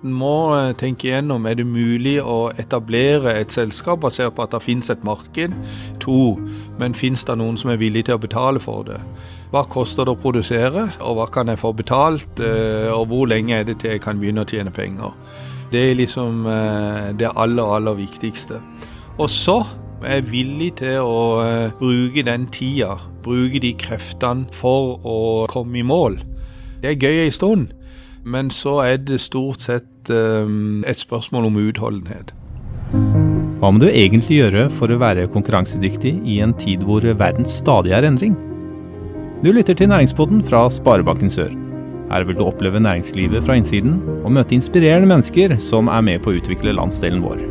En må eh, tenke igjennom er det mulig å etablere et selskap basert på at det finnes et marked. To, men finnes det noen som er villig til å betale for det? Hva koster det å produsere, og hva kan jeg få betalt, eh, og hvor lenge er det til jeg kan begynne å tjene penger? Det er liksom eh, det aller, aller viktigste. Og så er jeg villig til å bruke den tida, bruke de kreftene for å komme i mål. Det er gøy ei stund. Men så er det stort sett um, et spørsmål om utholdenhet. Hva må du egentlig gjøre for å være konkurransedyktig i en tid hvor verden stadig er endring? Du lytter til Næringspodden fra Sparebanken Sør. Her vil du oppleve næringslivet fra innsiden og møte inspirerende mennesker som er med på å utvikle landsdelen vår.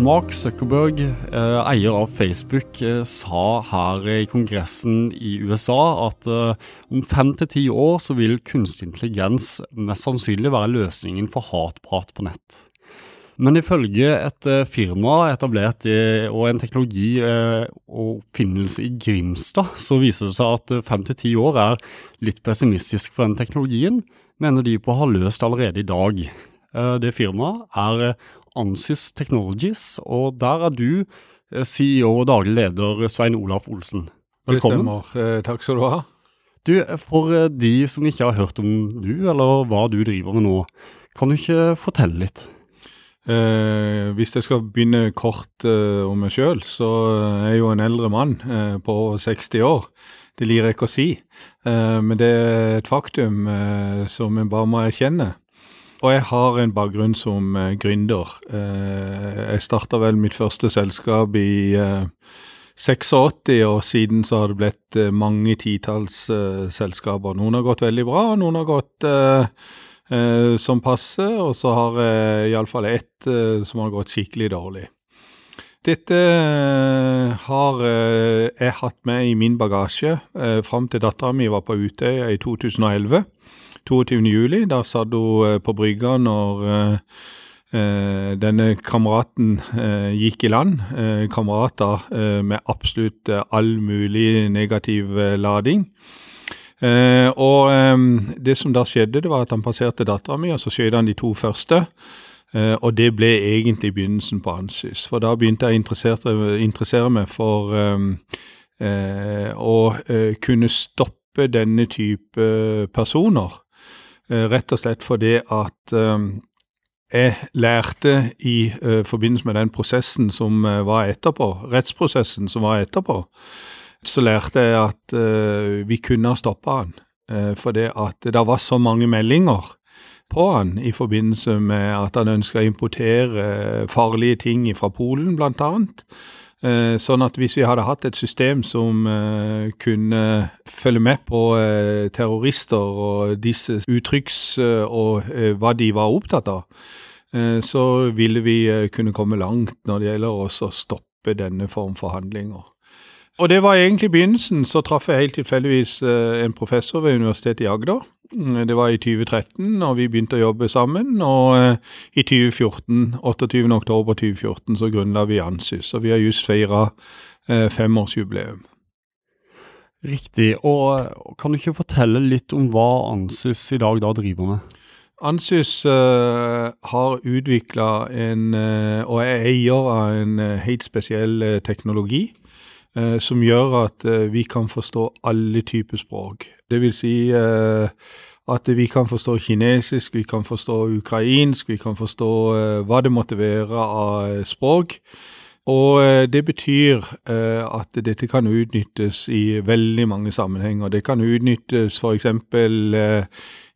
Mark Zuckerberg, eh, eier av Facebook, eh, sa her i kongressen i USA at eh, om fem til ti år så vil kunstig intelligens mest sannsynlig være løsningen for hatprat på nett. Men ifølge et firma etablert i, og en teknologi og oppfinnelse i Grimstad, så viser det seg at fem til ti år er litt pessimistisk for den teknologien, mener de på å ha løst allerede i dag. Det firmaet er Ansys Technologies, og der er du eh, CEO og daglig leder Svein Olaf Olsen. Velkommen. Det stemmer. Eh, takk skal du ha. Du, For eh, de som ikke har hørt om du, eller hva du driver med nå, kan du ikke fortelle litt? Eh, hvis jeg skal begynne kort eh, om meg sjøl, så er jeg jo en eldre mann eh, på 60 år. Det liker jeg ikke å si, men det er et faktum som en bare må erkjenne. Og jeg har en bakgrunn som uh, gründer. Uh, jeg starta vel mitt første selskap i uh, 86, og siden så har det blitt uh, mange titalls selskaper. Noen har gått veldig bra, noen har gått som passe, og så har jeg iallfall ett som har gått skikkelig dårlig. Dette har jeg hatt med i min bagasje uh, fram til dattera mi var på Utøya i 2011. 22. juli. Da satt hun eh, på brygga når eh, eh, denne kameraten gikk i land. kamerater med absolutt all mulig negativ lading. og det som da skjedde, det var at han passerte dattera mi, og så skjøt han de to første. Og det ble egentlig begynnelsen på Ansys. For da begynte jeg å interessere meg for å kunne stoppe denne type personer. Eh, rett og slett fordi at eh, jeg lærte i uh, forbindelse med den prosessen som uh, var etterpå, rettsprosessen som var etterpå, så lærte jeg at vi kunne ha stoppa han. For fordi at det var så mange meldinger på han i forbindelse med at han ønska å importere farlige ting fra Polen, blant annet. Eh, sånn at hvis vi hadde hatt et system som eh, kunne følge med på eh, terrorister og disse uttrykks og hva de var opptatt av, så ville vi kunne komme langt når det gjelder å stoppe denne form for handlinger. Og det var egentlig i begynnelsen. Så traff jeg helt tilfeldigvis en professor ved Universitetet i Agder Mm, det var i 2013, og vi begynte å jobbe sammen. Og eh, i 2014, 28. oktober 2014 så grunnla vi Ansys. Og vi har just feira eh, femårsjubileum. Riktig. Og kan du ikke fortelle litt om hva Ansys i dag da driver med? Ansys uh, har utvikla en, uh, og er eier av en uh, helt spesiell teknologi som gjør at vi kan forstå alle typer språk. Det vil si at vi kan forstå kinesisk, vi kan forstå ukrainsk, vi kan forstå hva det måtte være av språk. Og det betyr at dette kan utnyttes i veldig mange sammenhenger. Det kan utnyttes f.eks.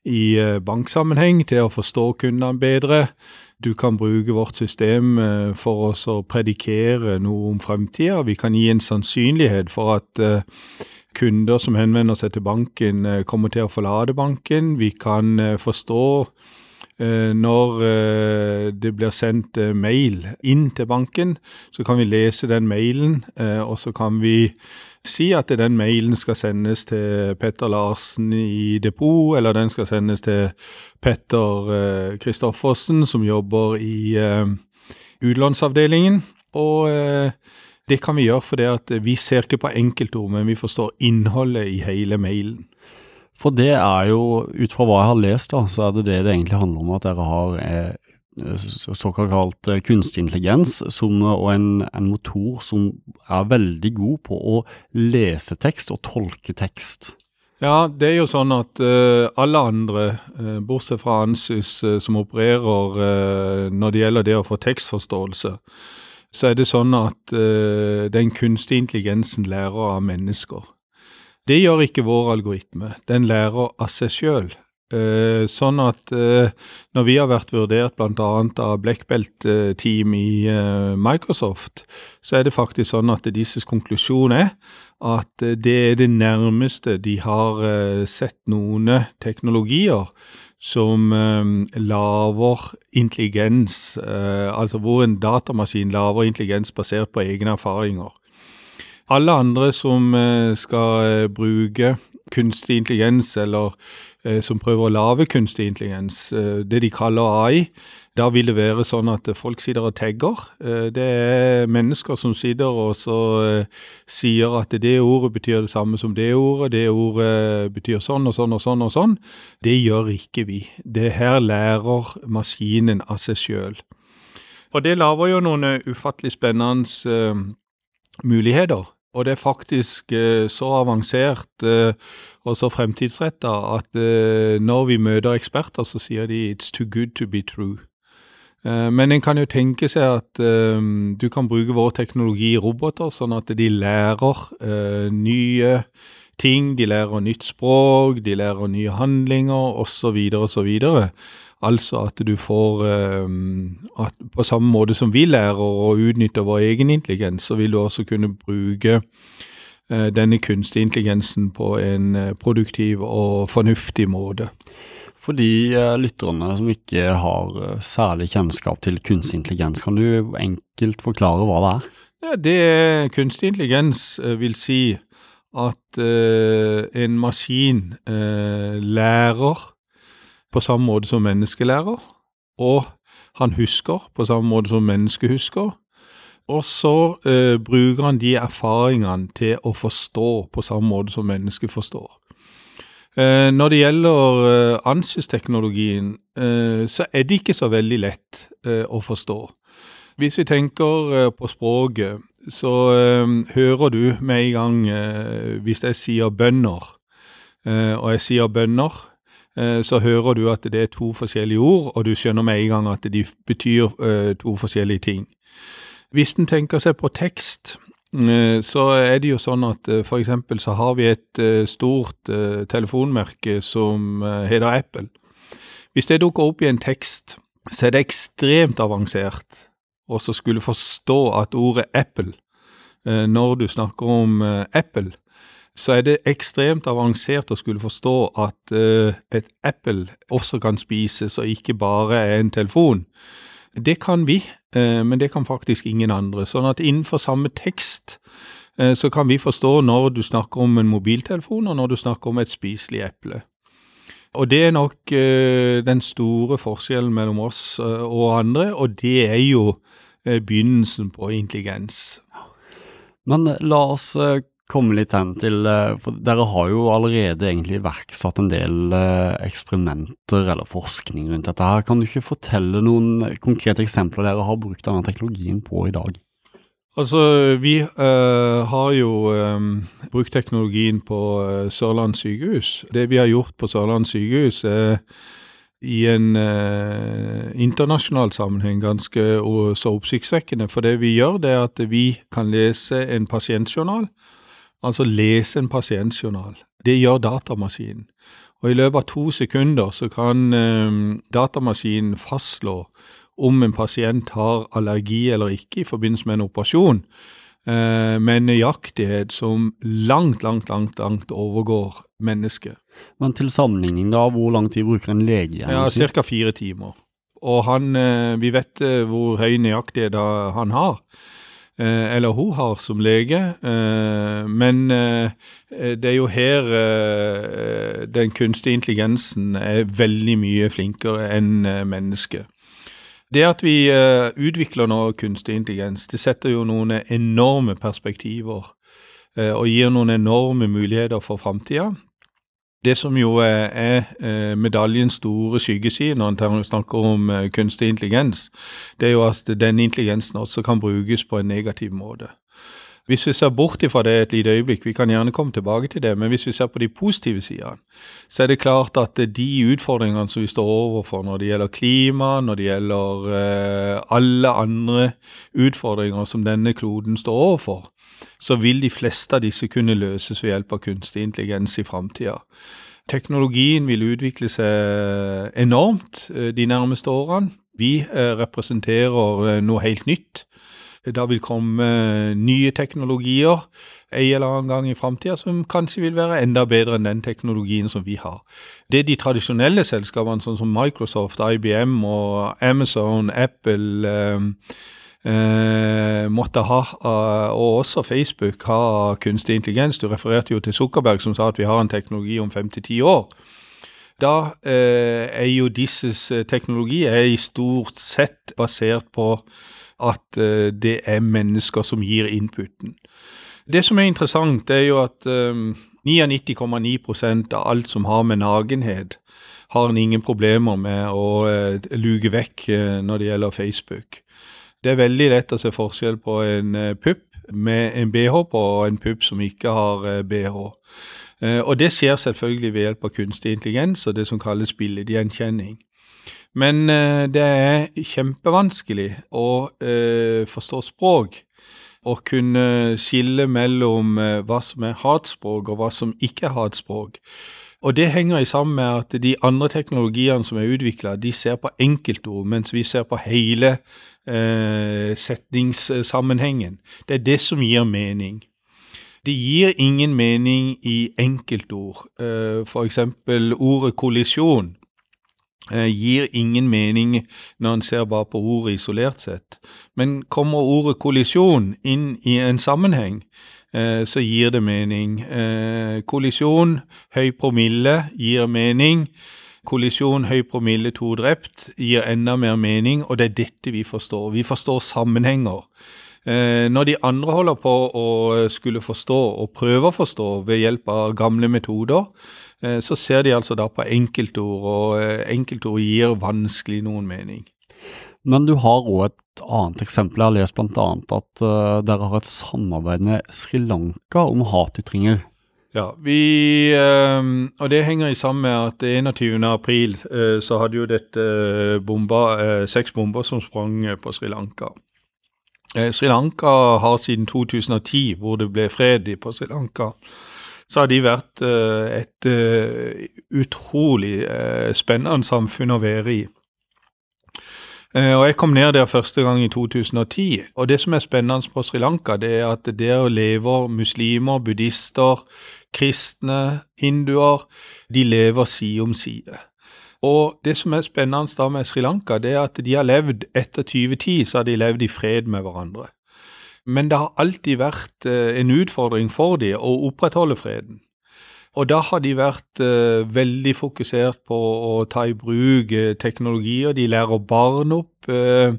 i banksammenheng til å forstå kundene bedre. Du kan bruke vårt system for oss å predikere noe om fremtida. Vi kan gi en sannsynlighet for at kunder som henvender seg til banken, eh, kommer til å forlate banken. Vi kan eh, forstå eh, når det blir sendt mail inn til banken, så kan vi lese den mailen, og så kan vi si at den mailen skal sendes til Petter Larsen i depot, eller den skal sendes til Petter Kristoffersen, som jobber i utlånsavdelingen. Og det kan vi gjøre fordi at vi ser ikke på enkeltord, men vi forstår innholdet i hele mailen. For det er jo, ut fra hva jeg har lest, da, så er det det det egentlig handler om, at dere har eh, såkalt eh, kunstig intelligens som, og en, en, motor som er veldig god på å lese tekst og tolke tekst. Ja, det er jo sånn at uh, alle andre, uh, bortsett fra Ansys, uh, som opererer når det gjelder det å få tekstforståelse, så er det sånn at den kunstige intelligensen lærer av mennesker. Det gjør ikke vår algoritme. Den lærer av seg sjøl. Uh, sånn at uh, når vi har vært vurdert bl.a. av Blackbelt-team i uh, Microsoft, så er det faktisk sånn at deres konklusjon er at det er det nærmeste de har sett noen teknologier som laver intelligens, altså hvor en datamaskin laver intelligens basert på egne erfaringer. Alle andre som skal bruke kunstig intelligens eller som prøver å lage kunstig intelligens, eh, det de kaller AI. Da vil det være sånn at folk sitter og tagger. Eh, det er mennesker som sitter og så sier at det ordet betyr det samme som det ordet, det ordet betyr sånn og sånn og sånn og sånn. Det gjør ikke vi. Det her lærer maskinen av seg sjøl. Og det lager jo noen ufattelig spennende muligheter. Og det er faktisk eh, så avansert eh, og så fremtidsretta at eh, når vi møter eksperter, så sier de 'it's too good to be true'. Eh, men en kan jo tenke seg at eh, du kan bruke vår teknologi i roboter, sånn at de lærer eh, nye ting, de lærer nytt språk, de lærer nye handlinger osv. osv. Altså at du får at På samme måte som vi lærer å utnytte vår egen intelligens, så vil du også kunne bruke Eh, denne kunstige intelligensen på en eh, produktiv og fornuftig måte. For de eh, lytterne som ikke har særlig kjennskap til kunstig intelligens, kan du enkelt forklare hva det er? Ja, det Kunstig intelligens vil si at en maskin lærer på samme måte som menneskelærer, og han husker på samme måte som mennesket husker, og så eh, bruker han de erfaringene til å forstå på samme måte som mennesket forstår. Eh, når det gjelder eh, ANSYS-teknologien, eh, så er det ikke så veldig lett eh, å forstå. Hvis vi tenker eh, på språket, så hører du med en gang Hvis jeg sier bønder, og jeg sier bønder, så hører du at det er to forskjellige ord, og du skjønner med en gang at de betyr to forskjellige ting. Hvis en tenker seg på tekst, eh, så er det jo sånn at for f.eks. så har vi et eh, stort telefonmerke som heter Apple. Hvis det dukker opp i en tekst, så er det ekstremt avansert å skulle forstå at ordet Apple, når du snakker om Apple, så er det ekstremt avansert å skulle forstå at et eple også kan spises, og ikke bare er en telefon. Det kan vi, uh, men det kan faktisk ingen andre. Sånn at innenfor samme tekst uh, så kan vi forstå når du snakker om en mobiltelefon, og når du snakker om et spiselig eple. Og det er nok den store forskjellen mellom oss og andre, og det er jo begynnelsen på intelligens. Men la oss komme litt hen til eh, For dere har jo allerede egentlig iverksatt en del eh, eksperimenter eller forskning rundt dette her. Kan du ikke fortelle noen konkrete eksempler dere har brukt denne teknologien på i dag? Altså, Vi uh, har jo um, brukt teknologien på uh, Sørland sykehus. Det vi har gjort på Sørland sykehus, er i en internasjonal sammenheng ganske så oppsiktsvekkende. For det vi gjør, det er at vi kan lese en pasientjournal altså lese en pasientjournal. Det gjør datamaskinen. Og i løpet av to sekunder så kan eh, datamaskinen fastslå om en pasient har allergi eller ikke i forbindelse med en operasjon, eh, med en nøyaktighet som langt, langt, langt, langt overgår mennesket. Men til sammenligning, da, hvor lang tid bruker en lege? Ja, Ca. fire timer. Og han, eh, vi vet eh, hvor høy nøyaktighet han har. Eh, eller hun har som lege. Eh, men eh, det er jo her den kunstige intelligensen er veldig mye flinkere enn mennesket. Det at vi utvikler nå kunstig intelligens, det setter jo noen enorme perspektiver og gir noen enorme muligheter for framtida. Det som jo er, er medaljens store skyggeside når en snakker om kunstig intelligens, det er jo at den intelligensen også kan brukes på en negativ måte. Hvis vi ser bort ifra det et lite øyeblikk, vi kan gjerne komme tilbake til det, men hvis vi ser på de positive sidene, så er det klart at de utfordringene som vi står overfor når det gjelder klima, når det gjelder eh, alle andre utfordringer som denne kloden står overfor, så vil de fleste av disse kunne løses ved hjelp av kunstig intelligens i framtida. Teknologien vil utvikle seg enormt eh, de nærmeste årene. Vi eh, representerer eh, noe helt nytt det vil komme eh, nye teknologier en eller annen gang i framtida som kanskje vil være enda bedre enn den teknologien som vi har. Det de tradisjonelle selskapene, sånn som Microsoft, IBM og Amazon, Apple eh, eh, måtte ha, eh, og også Facebook, har kunstig intelligens. Du refererte jo til Zuckerberg som sa at vi har en teknologi om fem til ti år. Da eh, er jo disses teknologi er i stort sett basert på at uh, det er mennesker som gir inputen. Det som er interessant, er jo at um, 99,9% av alt som har med nagenhet, har en ingen problemer med å uh, luke vekk når det gjelder Facebook. Det er veldig lett å se forskjell på en pupp med en bh på og en pupp som ikke har bh. Og det skjer selvfølgelig ved hjelp av kunstig intelligens og det som kalles billedgjenkjenning. Men eh, det er kjempevanskelig å eh, forstå språk og kunne skille mellom eh, hva som er hatspråk og hva som ikke er hatspråk. Og det henger sammen med at de andre teknologiene som er utvikla, de ser på enkeltord, mens vi ser på hele eh, setningssammenhengen. Det er det som gir mening. Det gir ingen mening i enkeltord. Eh, eksempel ordet kollisjon gir ingen mening når en ser bare på ordet isolert sett. Men kommer ordet kollisjon inn i en sammenheng, eh, så gir det mening. Eh, kollisjon, høy promille, gir mening. Kollisjon, høy promille, to drept, gir enda mer mening, og det er dette vi forstår. Vi forstår sammenhenger. Når de andre holder på å skulle forstå, og prøve å forstå ved hjelp av gamle metoder, Eh, så ser de altså da på enkeltord, og eh, enkeltord gir vanskelig noen mening. Men du har òg et annet eksempel. Jeg har lest bl.a. at dere har et samarbeid med Sri Lanka om hatytringer. Ja, vi, og det henger i sammen med at 21. april så hadde jo dette bomba, seks bomber som sprang på Sri Lanka. Sri Lanka har siden 2010, hvor det ble fred på Sri Lanka, så har de vært uh, et uh, utrolig spennende samfunn å være i. og Jeg kom ned der første gang i 2010. og Det som er spennende på Sri Lanka, det er at der lever muslimer, buddhister, kristne, hinduer. De lever side om side. Og det som er spennende da med Sri Lanka, det er at de har levd etter 2010, så har de levd i fred med hverandre. Men det har alltid vært eh, en utfordring for dem å opprettholde freden. Og da har de vært eh, veldig fokusert på å ta i bruk eh, teknologier. De lærer barn opp. Eh,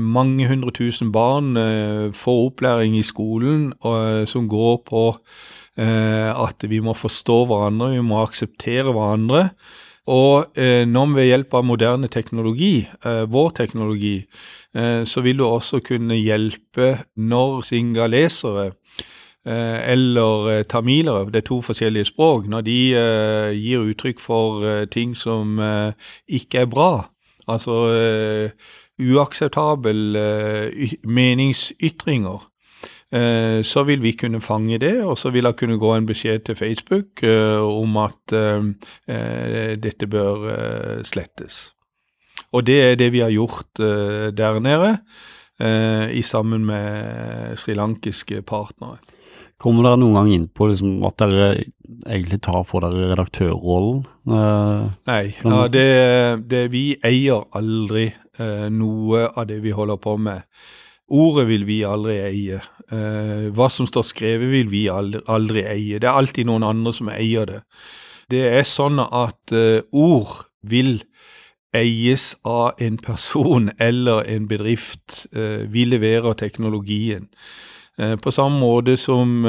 mange hundre tusen barn får opplæring i skolen som går på at vi må forstå hverandre, vi må akseptere hverandre. Og når vi ved hjelp av moderne teknologi, vår teknologi, Eh, så vil du også kunne hjelpe når singalesere eh, eller eh, tamilere, det er to forskjellige språk, når de gir uttrykk for ting som ikke er bra, altså uakseptabel meningsytringer, så vil vi kunne fange det, og så vil det kunne gå en beskjed til Facebook om at dette bør slettes. Og det er det vi har gjort der nede, i sammen med srilankiske partnere. Kommer dere noen gang inn på liksom, at dere egentlig tar for dere redaktørrollen? Eh, Nei, ja, det, det, vi eier aldri noe av det vi holder på med. Ordet vil vi aldri eie. Hva som står skrevet vil vi aldri, aldri, eie. Det er alltid noen andre som eier det. Det er sånn at ord vil eies av en person eller en bedrift. Uh, vi leverer teknologien. På samme måte som,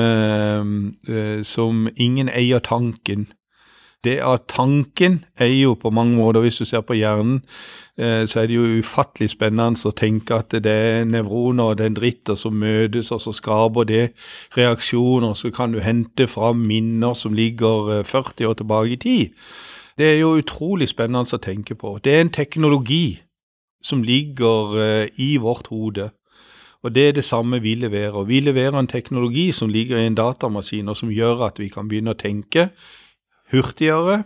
som ingen eier tanken. Det at tanken er jo på mange måter, hvis du ser på hjernen, eh, så er det jo ufattelig spennende å tenke at det er nevroner og den dritten som møtes, og så skaper det reaksjoner. Så kan du hente fram minner som ligger 40 år tilbake i tid. Det er jo utrolig spennende å tenke på. Det er en teknologi som ligger i vårt hode. Og det er det samme vi leverer. Vi leverer en teknologi som ligger i en datamaskin, og som gjør at vi kan begynne å tenke hurtigere.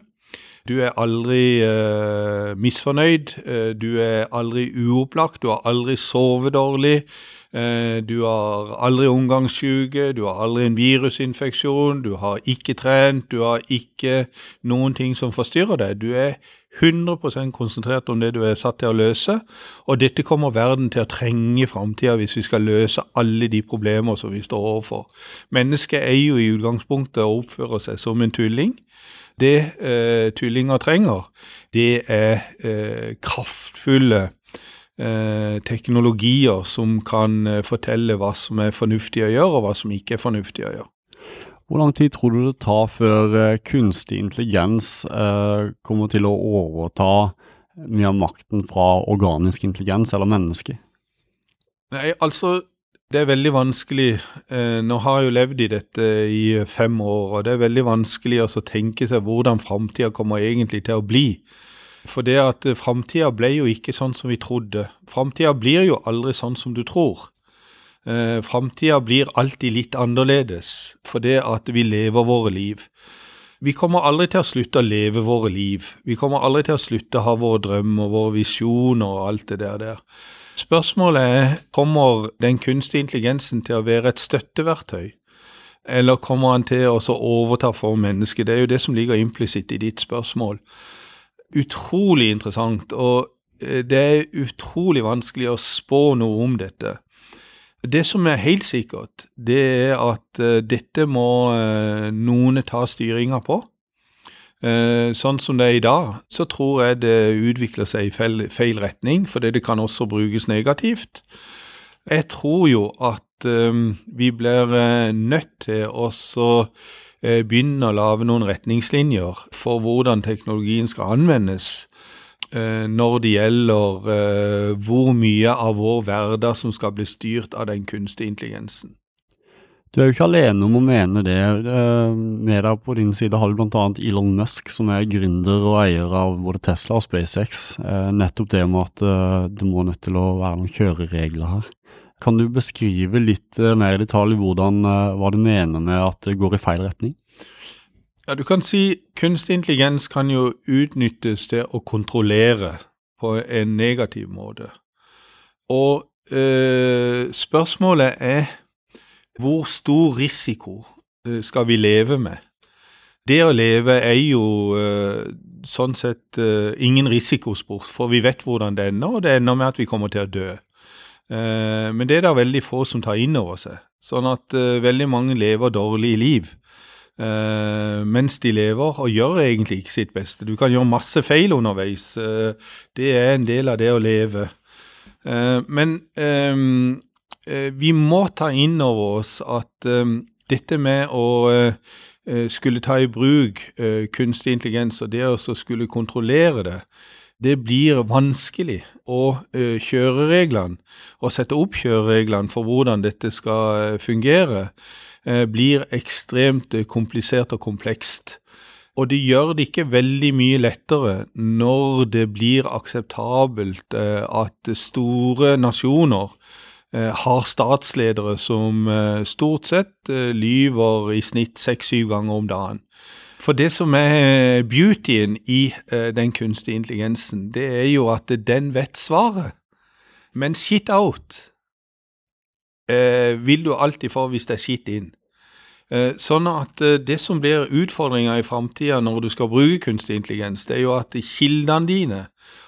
Du er aldri eh, misfornøyd, uh, du er aldri uopplagt, du har aldri sovet dårlig. Uh, du har aldri omgangssyke, du har aldri en virusinfeksjon, du har ikke trent, du har ikke noen ting som forstyrrer deg. Du er 100% konsentrert om det du er satt til å løse, og dette kommer verden til å trenge i framtida hvis vi skal løse alle de problemer som vi står overfor. Mennesket er jo i utgangspunktet å oppføre seg som en tulling. Det eh, tullinger trenger, det er eh, kraftfulle eh, teknologier som kan eh, fortelle hva som er fornuftig å gjøre, og hva som ikke er fornuftig å gjøre. Hvor lang tid tror du det tar før uh, kunstig intelligens uh, kommer til å overta mye av makten fra organisk intelligens eller menneske? Nei, altså det er veldig vanskelig. Eh, nå har jeg jo levd i dette i fem år, og det er veldig vanskelig å tenke seg hvordan framtida kommer egentlig til å bli. For det at framtida ble jo ikke sånn som vi trodde. Framtida blir jo aldri sånn som du tror. Eh, Framtida blir alltid litt annerledes fordi at vi lever våre liv. Vi kommer aldri til å slutte å leve våre liv. Vi kommer aldri til å slutte å ha våre drømmer, våre visjoner og alt det der. der. Spørsmålet er kommer den kunstige intelligensen til å være et støtteverktøy, eller kommer han til å overta for mennesket? Det er jo det som ligger implisitt i ditt spørsmål. Utrolig interessant, og eh, det er utrolig vanskelig å spå noe om dette. Det som er helt sikkert, det er at uh, dette må uh, noen ta styringa på. Uh, sånn som det er i dag, så tror jeg det utvikler seg i feil, feil retning, fordi det kan også brukes negativt. Jeg tror jo at vi blir nødt til å begynne å lage noen retningslinjer for hvordan teknologien skal anvendes når det gjelder eh, hvor mye av vår hverdag som skal bli styrt av den kunstige intelligensen. Du er jo ikke alene om å mene det. Eh, med deg på din side har du bl.a. Elon Musk, som er gründer og eier av både Tesla og SpaceX. Nettopp det med at det må nødt til å være noen kjøreregler her. Kan du beskrive litt mer i detalj hvordan, hva du mener med at det går i feil retning? Ja, Du kan si kunstig intelligens kan jo utnyttes til å kontrollere på en negativ måte. Og øh, spørsmålet er hvor stor risiko øh, skal vi leve med? Det å leve er jo øh, sånn sett ingen risikosport, for vi vet hvordan det ender, og det ender med at vi kommer til å dø. men det er det veldig få som tar inn over seg, sånn at veldig mange lever dårlige liv uh, mens de lever, og gjør egentlig ikke sitt beste. Du kan gjøre masse feil underveis. Uh, det er en del av det å leve. Uh, men vi må ta inn over oss at dette med å skulle ta i bruk kunstig intelligens og det å skulle kontrollere det, det blir vanskelig. å kjøre reglene, å sette opp kjørereglene for hvordan dette skal fungere, Eh, blir ekstremt eh, komplisert og komplekst. Og det gjør det ikke veldig mye lettere når det blir akseptabelt eh, at store nasjoner har statsledere som stort sett lyver i snitt seks-syv ganger om dagen. For det som er beautyen i den kunstige intelligensen, det er jo at den vet svaret. Men shit out eh, vil du alltid få hvis det er skitt inn. Eh, sånn at eh, det som blir utfordringa i framtida når du skal bruke kunstig intelligens, det er jo at kildene dine,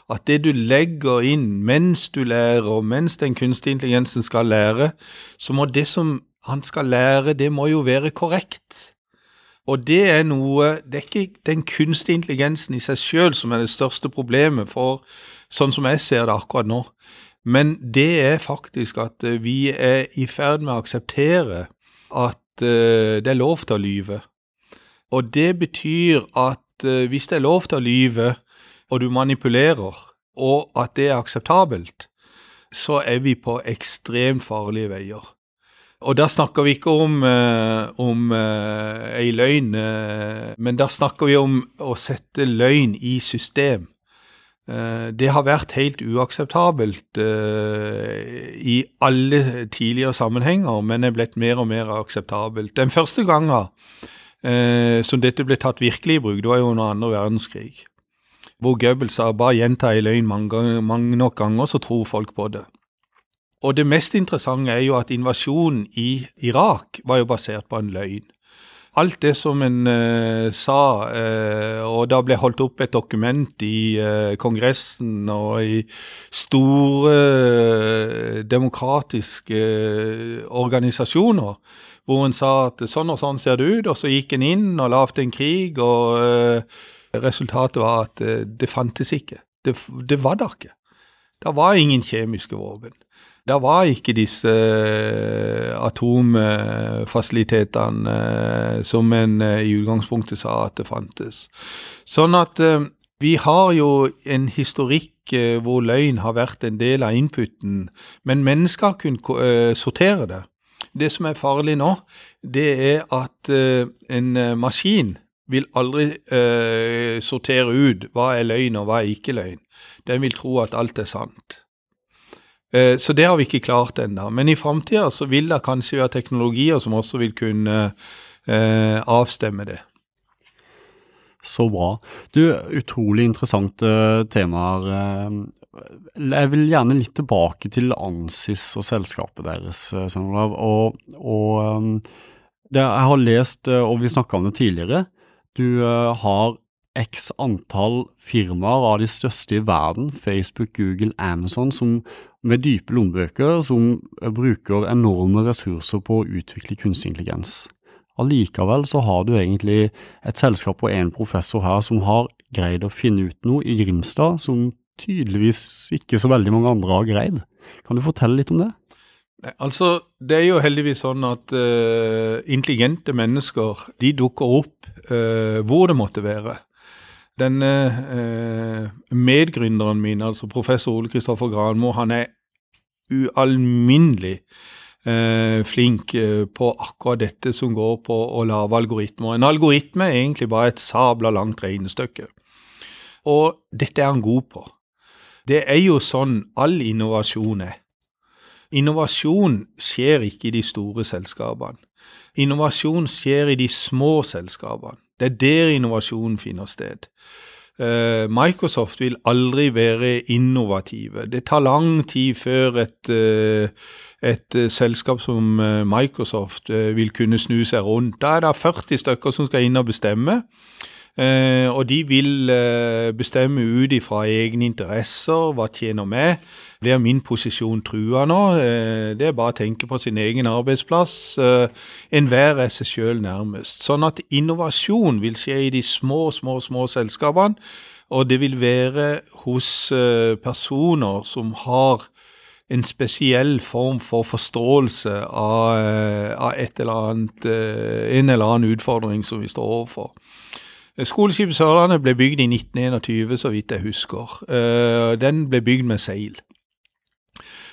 at det du legger inn mens du lærer, og mens den kunstige intelligensen skal lære, så må det som han skal lære, det må jo være korrekt. Og det er noe Det er ikke den kunstige intelligensen i seg sjøl som er det største problemet, for sånn som jeg ser det akkurat nå. Men det er faktisk at eh, vi er i ferd med å akseptere at uh, det er lov til å lyve. Og det betyr at eh, hvis det er lov til å lyve, og du manipulerer, og at det er akseptabelt, så er vi på ekstremt farlige veier. Og da snakker vi ikke om, eh, om eh, ei løgn, eh, men da snakker vi om å sette løgn i system. Uh, det har vært helt uakseptabelt i alle tidligere sammenhenger, men er blitt mer og mer akseptabelt. Den første gangen som dette ble tatt virkelig i bruk, det var jo under andre verdenskrig. Hvor Goebbels sa bare gjenta ei løgn mange, mange nok ganger, så tror folk på det. Og det mest interessante er jo at invasjonen i Irak var jo basert på en løgn. Alt det som en uh, sa, uh, og da ble holdt opp et dokument i uh, Kongressen og i store demokratiske organisasjoner, hvor en sa at sånn og sånn ser det ut, og så gikk en inn og lagde en krig, og resultatet var at det fantes ikke. Det, det var der ikke. Det var ingen kjemiske våpen. Det var ikke disse atomfasilitetene eh, som en eh, i utgangspunktet sa at det fantes. Sånn at vi har jo en historikk hvor løgn har vært en del av inputen, men mennesker kunne sortere det. Det som er farlig nå, det er at en maskin vil aldri sortere ut hva er løgn og hva er ikke løgn. Den vil tro at alt er sant. Eh, så det har vi ikke klart ennå. Men i framtida så vil det kanskje være teknologier som også vil kunne eh, avstemme det. Så bra. Du, utrolig interessante temaer. Eh, jeg vil gjerne litt tilbake til Ansis og selskapet deres, Svein Olav. Og, og det, jeg har lest, og vi snakka om det tidligere, du har x antall firmaer av de største i verden, Facebook, Google, Amazon, som med dype lommebøker som bruker enorme ressurser på å utvikle kunstig intelligens. Allikevel så har du egentlig et selskap og en professor her som har greid å finne ut noe i Grimstad som tydeligvis ikke så veldig mange andre har greid. Kan du fortelle litt om det? Altså, Det er jo heldigvis sånn at uh, intelligente mennesker de dukker opp uh, hvor det måtte være. Denne eh, medgründeren min, altså professor Ole Kristoffer Granmo, han er ualminnelig eh, flink eh, på akkurat dette som går på å lage algoritmer. En algoritme er egentlig bare et sabla langt regnestykke. Og dette er han god på. Det er jo sånn all innovasjon er. Innovasjon skjer ikke i de store selskapene. Innovasjon skjer i de små selskapene. Det er der innovasjonen finner sted. Uh, Microsoft vil aldri være innovative. Det tar lang tid før et, uh, et uh, selskap som Microsoft vil kunne snu seg rundt. Da er det 40 stykker som skal inn og bestemme. Eh, og de vil eh, bestemme ut ifra egne interesser. Hva tjener meg? Blir min posisjon trua nå? Eh, det er bare å tenke på sin egen arbeidsplass. Enhver er seg sjøl nærmest. Sånn at innovasjon vil skje i de små, små, små selskapene. Og det vil være hos personer som har en spesiell form for forståelse av, av eller annet, en eller annen utfordring som vi står overfor. Skoleskipet Sørlandet ble bygd i 1921, så vidt jeg husker. Eh, den ble bygd med seil.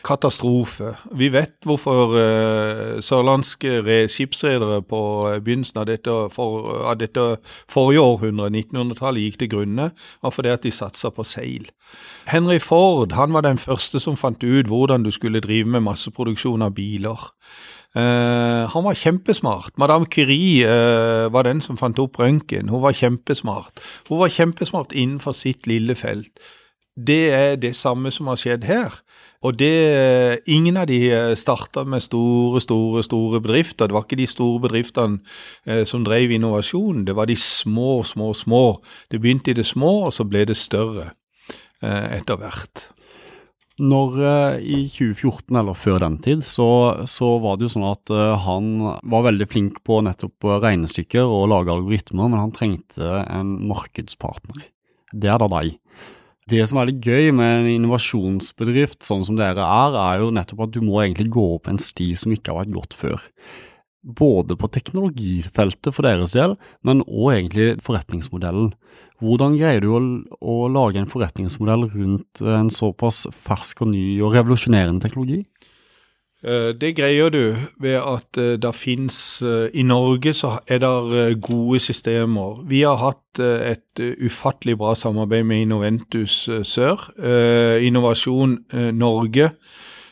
Katastrofe. Vi vet hvorfor uh, sørlandske skipsredere på begynnelsen av dette, for, av dette forrige århundre, 1900-tallet, gikk til grunne, var fordi at de satsa på seil. Henry Ford han var den første som fant ut hvordan du skulle drive med masseproduksjon av biler. Uh, han var kjempesmart. Madame Curie uh, var den som fant opp røntgen. Hun var kjempesmart. Hun var kjempesmart innenfor sitt lille felt. Det er det samme som har skjedd her. Og det, Ingen av de eh, starta med store, store store bedrifter. Det var ikke de store bedriftene som drev innovasjon, det var de små, små, små. Det begynte i det små, og så ble det større etter hvert. Når uh, I 2014, eller før den tid, så, så var det jo sånn at uh, han var veldig flink på nettopp regnestykker og lage algoritmer, men han trengte en markedspartner. Det er da deg. Det som er litt gøy med en innovasjonsbedrift sånn som dere er, er jo nettopp at du må egentlig gå opp en sti som ikke har vært gått før. Både på teknologifeltet for deres del, men òg egentlig forretningsmodellen. Hvordan greier du å, å, lage en forretningsmodell rundt en såpass fersk og ny og revolusjonerende teknologi? Eh, det greier du ved at eh, det finnes eh, I Norge så er det gode systemer. Vi har hatt et ufattelig bra samarbeid med Innoventus Sør. Innovasjon Norge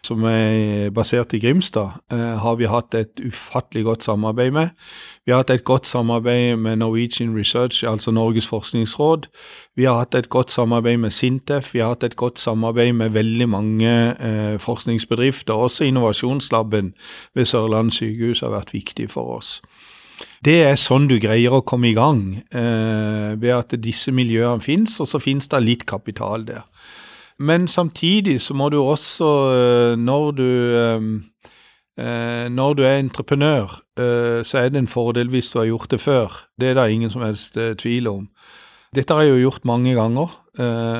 som er basert i Grimstad, eh, har vi hatt et ufattelig godt samarbeid med. Vi har hatt et godt samarbeid med Norwegian Research, altså Norges forskningsråd. Vi har hatt et godt samarbeid med Sintef. Vi har hatt et godt samarbeid med veldig mange eh, forskningsbedrifter. Også innovasjonslaben ved Sørlandet sykehus har vært viktig for oss. Det er sånn du greier å komme i gang, eh, ved at disse miljøene finnes, og så finnes det litt kapital der. Men samtidig så må du også, eh, når du eh, eh, når du er entreprenør, så er det en fordel hvis du har gjort det før. Det er det ingen som helst tvil om. Dette har jeg jo gjort mange ganger,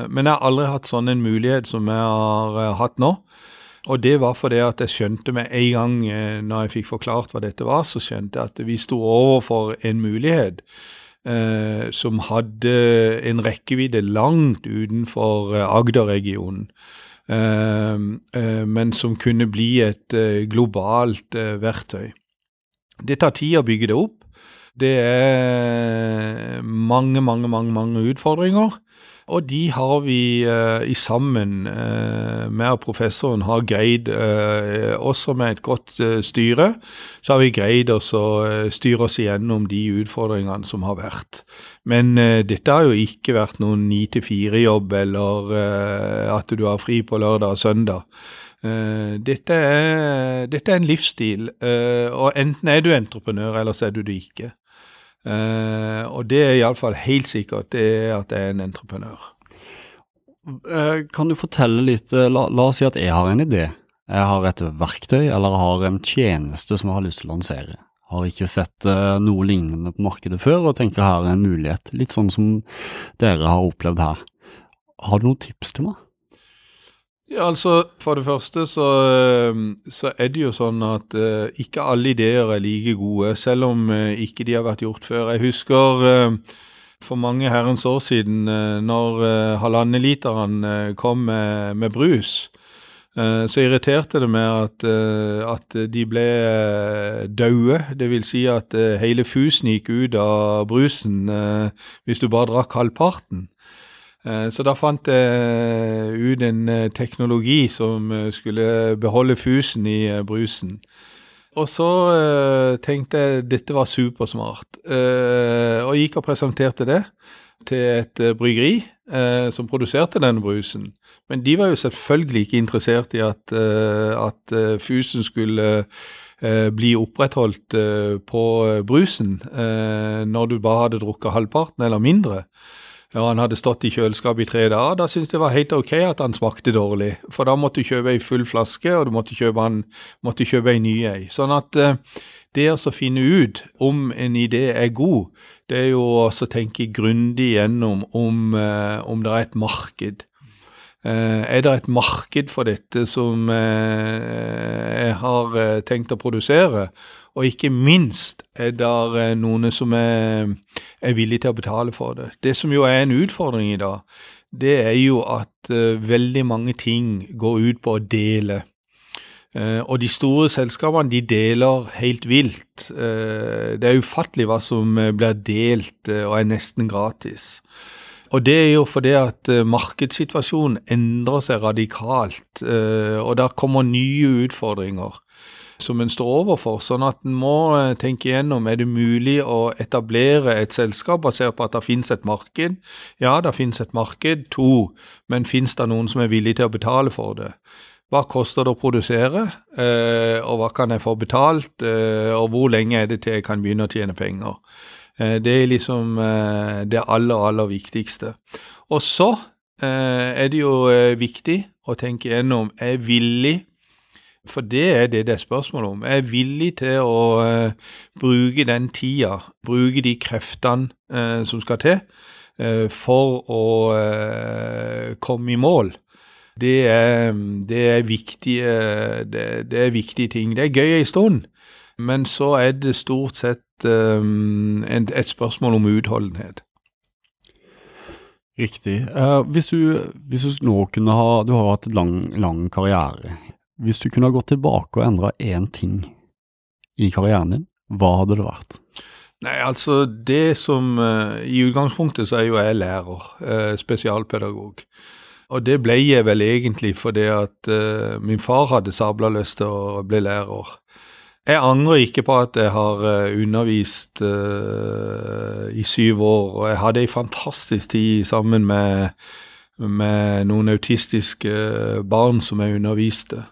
men jeg har aldri hatt sånn en mulighet som jeg har hatt nå. Og det var fordi at jeg skjønte med en gang når jeg fikk forklart hva dette var, så skjønte jeg at vi sto overfor en mulighet eh, som hadde en rekkevidde langt utenfor eh, Agder-regionen. Eh, eh, men som kunne bli et eh, globalt eh, verktøy. Det tar tid å bygge det opp. Det er mange, mange, mange, mange utfordringer. Og de har vi eh, i sammen, eh, med professoren, har greid, eh, også med et godt styre, så har vi greid å styre oss igjennom de utfordringene som har vært. Men dette har jo ikke vært noen ni til fire-jobb, eller at du har fri på lørdag og søndag. Dette er, dette, er, en livsstil, og enten er du entreprenør, eller så er du det ikke. Uh, og det er iallfall helt sikkert, det er at jeg er en entreprenør. Uh, kan du fortelle litt, uh, la, la, oss si at jeg har en idé. Jeg har et verktøy eller har en tjeneste som jeg har lyst til å lansere. Har ikke sett noe lignende på markedet før og tenker her er en mulighet. Litt sånn som dere har opplevd her. Har du noen tips til meg? Ja, altså, For det første så, ehm, så er det jo sånn at uh, ikke alle ideer er like gode, selv om uh, ikke de har vært gjort før. Jeg husker uh, for mange herrens år siden, når halvannenliteren kom med, med brus, så irriterte det meg at, at de ble daue. Vil si at hele fusen gikk ut av brusen hvis du bare drakk halvparten. Eh, så da fant jeg ut en eh, teknologi som eh, skulle beholde fusen i brusen. Og så tenkte jeg dette var supersmart, og gikk og presenterte det til et bryggeri som produserte denne brusen. Men de var jo selvfølgelig ikke interessert i at, at fusen skulle bli opprettholdt på brusen når du bare hadde drukket halvparten eller mindre og han hadde stått i kjøleskapet i tre dager, da syntes jeg det var helt ok at han smakte dårlig. For da måtte du kjøpe ei full flaske, og du måtte kjøpe, en, måtte kjøpe ei ny ei. Sånn at eh, det å finne ut om en idé er god, det er jo å tenke grundig gjennom om, eh, om det er et marked. Eh, er det et marked for dette som eh, jeg har eh, tenkt å produsere? Og ikke minst er det noen som er, er villige til å betale for det. Det som jo er en utfordring i dag, det er jo at veldig mange ting går ut på å dele. Og de store selskapene de deler helt vilt. Det er ufattelig hva som blir delt og er nesten gratis. Og det er jo fordi at markedssituasjonen endrer seg radikalt, og der kommer nye utfordringer som en står overfor. Sånn at en må eh, tenke igjennom er det mulig å etablere et selskap basert på at det finnes et marked. Ja, det finnes et marked. To, men finnes det noen som er villig til å betale for det? Hva koster det å produsere, eh, og hva kan jeg få betalt, eh, og hvor lenge er det til jeg kan begynne å tjene penger? Det er liksom det aller, aller viktigste. Og så er det jo viktig å tenke gjennom er villig for det er det det er spørsmål om. Er villig til å bruke den tida, bruke de kreftene som skal til for å komme i mål. Det er, det, er viktige, det, det er, viktige, ting. Det er gøy en stund, Men så er det stort sett um, et spørsmål om utholdenhet. Riktig. Uh, hvis, du, hvis, du, nå kunne ha Du har hatt en lang, lang karriere. Hvis du kunne ha gått tilbake og endra én ting i karrieren din, hva hadde det vært? Nei, altså det som uh, I utgangspunktet så er jo jeg lærer, spesialpedagog. Og det ble jeg vel egentlig fordi at min far hadde sabla lyst til å bli lærer. Jeg angrer ikke på at jeg har undervist i syv år, og jeg hadde ei fantastisk tid sammen med, med noen autistiske barn som jeg underviste.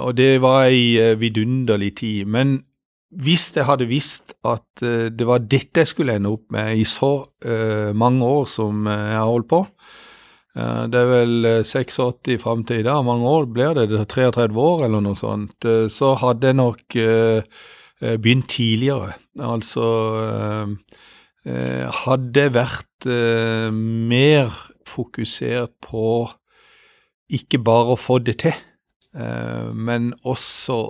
og det var ei vidunderlig tid. Men hvis jeg hadde visst at uh, det var dette jeg skulle ende opp med i så uh, mange år som uh, jeg har holdt på uh, Det er vel 86 i framtida, hvor mange år blir det, det er 33 år eller noe sånt. så hadde jeg nok begynt tidligere. Altså Hadde jeg vært mer fokusert på ikke bare å få det til, men også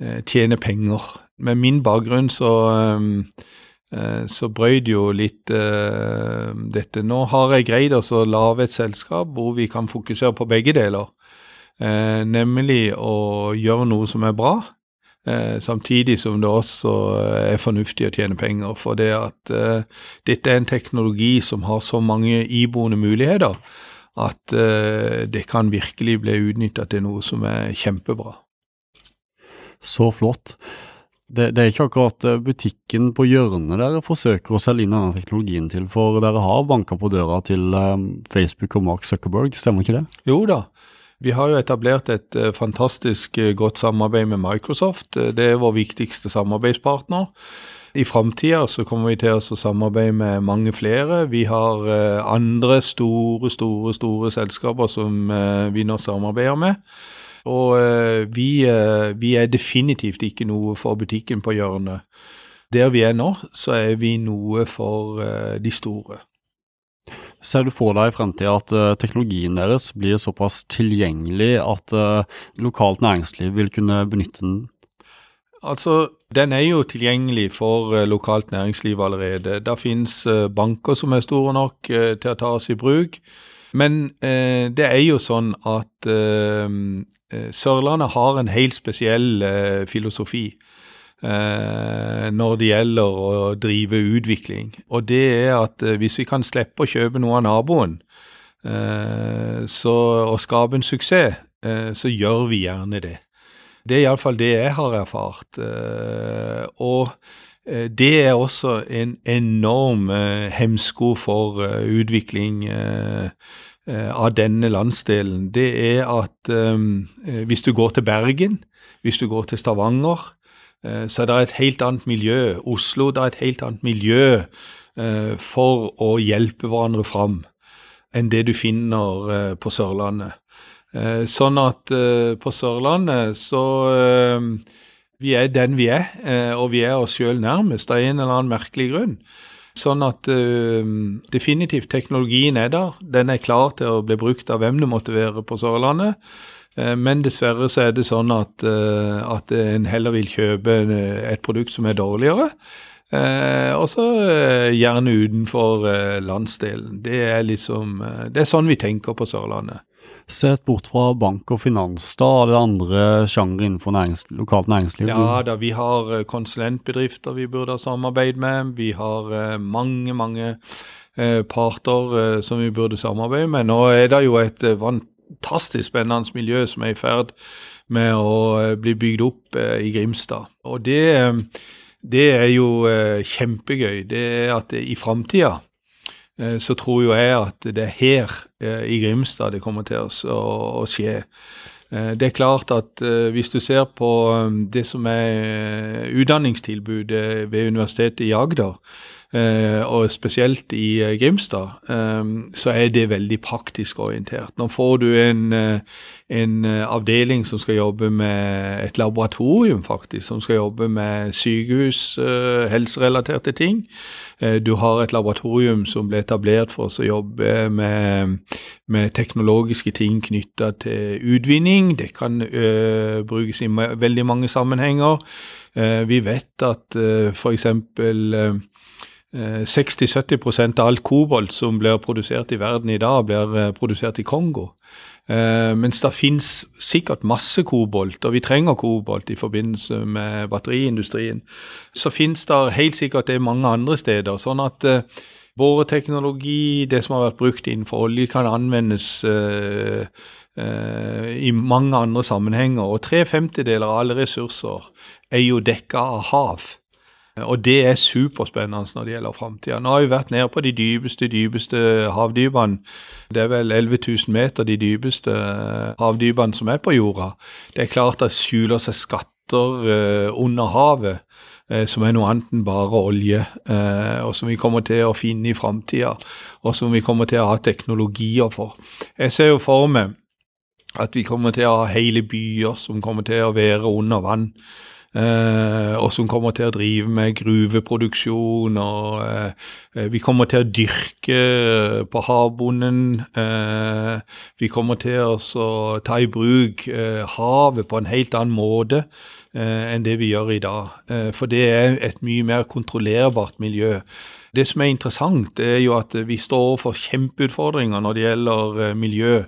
Eh, tjene penger. Med min bakgrunn så, eh, eh, så brøy jo litt uh, dette. Nå har jeg greid å lage et selskap hvor vi kan fokusere på begge deler. Uh, nemlig å gjøre noe som er bra, uh, samtidig som det også er fornuftig å tjene penger. For det at dette er en teknologi som har så mange iboende muligheter at det kan virkelig bli utnytta til noe som er kjempebra. Så flott. Det, det, er ikke akkurat eh, butikken på hjørnet dere forsøker å selge inn denne teknologien til, for dere har banka på døra til um, Facebook og Mark Zuckerberg, stemmer ikke det? Jo da. Vi har jo etablert et uh, fantastisk godt samarbeid med Microsoft. Det er vår viktigste samarbeidspartner. I framtida så kommer vi til å samarbeide med mange flere. Vi har andre store, store, store selskaper som vi nå samarbeider med. Og uh, vi, uh, vi, er definitivt ikke noe for butikken på hjørnet. Der vi er nå, så er vi noe for uh, de store. Ser du for deg i fremtida at teknologien deres blir såpass tilgjengelig at lokalt næringsliv vil kunne benytte den? Altså, Den er jo tilgjengelig for lokalt næringsliv allerede. Det finnes banker som er store nok til å ta oss i bruk. Men eh, det er jo sånn at eh, eh, Sørlandet har en helt spesiell eh, filosofi eh, når det gjelder å drive utvikling. Og det er at eh, hvis vi kan slippe å kjøpe noe av naboen så, og skape en suksess, så gjør vi gjerne det. Det er iallfall det jeg har erfart. og det er også en enorm hemsko for utvikling Eh, av denne landsdelen, det er at hvis du går til Bergen, hvis du går til Stavanger, så er det et helt annet miljø. Oslo det er et helt annet miljø for å hjelpe hverandre fram enn det du finner på Sørlandet. sånn at på Sørlandet så Vi er den vi er, og vi er oss sjøl nærmest av en eller annen merkelig grunn. Sånn at uh, definitivt teknologien er der. Den er klar til å bli brukt av hvem det måtte være på Sørlandet. Uh, men dessverre så er det sånn at, uh, at en heller vil kjøpe et produkt som er dårligere. og så gjerne utenfor landsdelen. Det er liksom Det er sånn vi tenker på Sørlandet. Sett bort fra bank og finans, da er det andre sjangre innenfor nærings, lokalt næringsliv? Ja da, vi har eh, konsulentbedrifter vi burde ha samarbeid med. Vi har uh, mange, mange uh, parter som vi burde samarbeide med. Nå er det jo et fantastisk spennende miljø som er i ferd med å bli bygd opp i Grimstad. Og det, det er jo kjempegøy. Det er at i framtida Eh, så tror jo jeg at det er her eh, i Grimstad det kommer til å skje. Eh, det er klart at hvis du ser på det som er utdanningstilbudet ved Universitetet i Agder, og spesielt i Grimstad, så er det veldig praktisk orientert. Nå får du en, en avdeling som skal jobbe med et laboratorium, faktisk, som skal jobbe med sykehus, helserelaterte ting. Du har et laboratorium som ble etablert for oss å jobbe med, med teknologiske ting knytta til utvinning. Det kan ø, brukes i veldig mange sammenhenger. Eh, vi vet at f.eks. 60-70% av alt kobolt som blir produsert i verden i dag, blir produsert i Kongo. Uh, mens det finnes sikkert masse kobolt, og vi trenger kobolt i forbindelse med batteriindustrien. Så finnes det helt sikkert det mange andre steder. Sånn at boreteknologi, det som har vært brukt innenfor olje, kan anvendes uh, i mange andre sammenhenger. Og tre femtedeler av alle ressurser er jo dekka av hav. Og det er superspennende når det gjelder framtida. Nå har vi vært nede på de dypeste, dypeste havdypene. Det er vel 11 000 meter, de dypeste havdypene som er på jorda. Det er klart det skjuler seg skatter uh, under havet som er noe annet enn bare olje, og som vi kommer til å finne i framtida, og som vi kommer til å ha teknologier for. Jeg ser jo for meg at vi kommer til å ha hele byer som kommer til å være under vann. Eh, og som kommer til å drive med gruveproduksjon. og eh, Vi kommer til å dyrke på havbunnen. Eh, vi kommer til å ta i bruk havet på en helt annen måte enn det vi gjør i dag. for det er et mye mer kontrollerbart miljø. Det som er interessant, er jo at vi står overfor kjempeutfordringer når det gjelder miljø.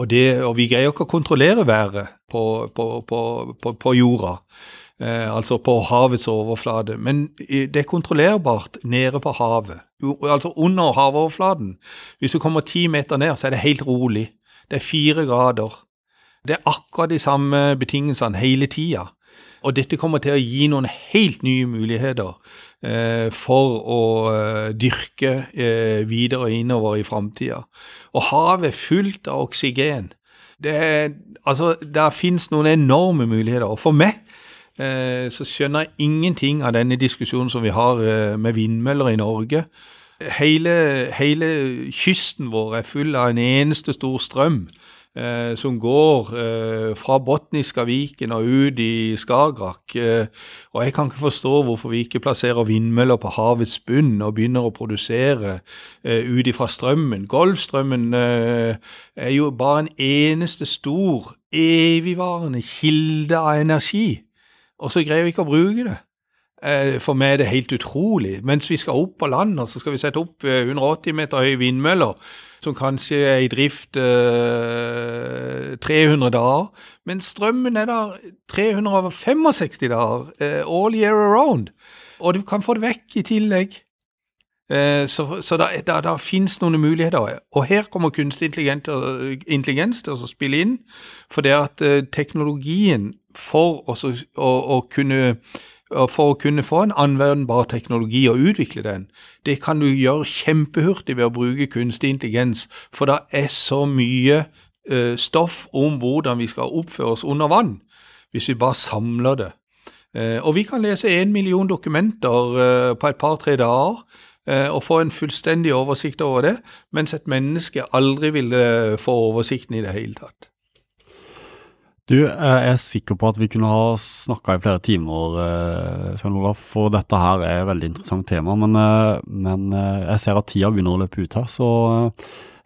Og, det, og vi greier ikke å kontrollere været på, på, på, på jorda eh, altså på havets overflate. Men det er kontrollerbart nede på havet, altså under havoverflaten. Hvis du kommer ti meter ned, så er det helt rolig. Det er fire grader. Det er akkurat de samme betingelsene hele tida. Og dette kommer til å gi noen helt nye muligheter eh, for å eh, dyrke eh, videre innover i framtida. Og havet er fullt av oksygen. Det, er, altså, der finnes noen enorme muligheter. Og for meg Eh, så skjønner jeg ingenting av denne diskusjonen som vi har eh, med vindmøller i Norge. Hele, hele kysten vår er full av en eneste stor strøm eh, som går eh, fra Botniska viken og ut i Skagerrak. Eh, og jeg kan ikke forstå hvorfor vi ikke plasserer vindmøller på havets bunn og begynner å produsere eh, ut ifra strømmen. Golfstrømmen er jo bare en eneste stor, evigvarende kilde av energi og så greier vi ikke å bruke det. Eh, for meg er det helt utrolig. Mens vi skal opp på land, så skal vi sette opp 180 eh, meter høye vindmøller, som kanskje er i drift 300 eh, dager. Men strømmen er der 365 dager, all year around. Og du kan få det vekk i tillegg. Så, så det, det, det finnes noen muligheter. Og her kommer kunstig intelligens til å spille inn. For det at teknologien for å, å, å kunne for å kunne få en anvendbar teknologi og utvikle den, det kan du gjøre kjempehurtig ved å bruke kunstig intelligens, for det er så mye uh, stoff om hvordan vi skal oppføre oss under vann, hvis vi bare samler det. Uh, og vi kan lese en million dokumenter uh, på et par-tre dager og få en fullstendig oversikt over det, mens et menneske aldri ville få oversikten i det hele tatt. Du, jeg er sikker på at vi kunne ha snakka i flere timer, eh, Svein Olaf, for dette her er et veldig interessant tema. Men, eh, men, eh, jeg ser at tida begynner å løpe ut her, så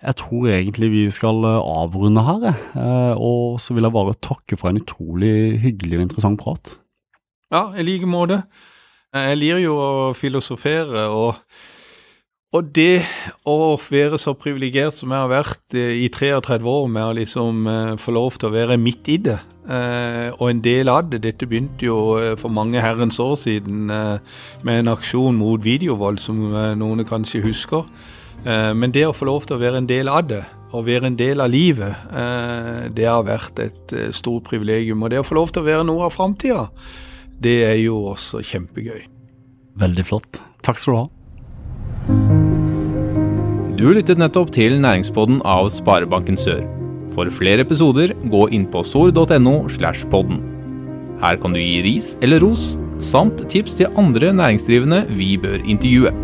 jeg tror egentlig vi skal avrunde her. Og så vil jeg bare takke for en utrolig hyggelig og interessant prat. Ja, i like måte. Jeg liker jo å filosofere. og og det å være så privilegert som jeg har vært eh, i 33 år, med å liksom eh, få lov til å være midt i det, eh, og en del av det Dette begynte jo for mange herrens år siden med en aksjon mot videovold, som noen kanskje husker. Men det å få lov til å være en del av det, og være en del av livet, det har vært et stort privilegium. Og det å få lov til å være noe av framtida, det er jo også kjempegøy. Veldig flott. Takk skal du ha. Du lyttet nettopp til næringspodden av Sparebanken Sør. For flere episoder, gå inn på sor.no slash podden. Her kan du gi ris eller ros, samt tips til andre næringsdrivende vi bør intervjue.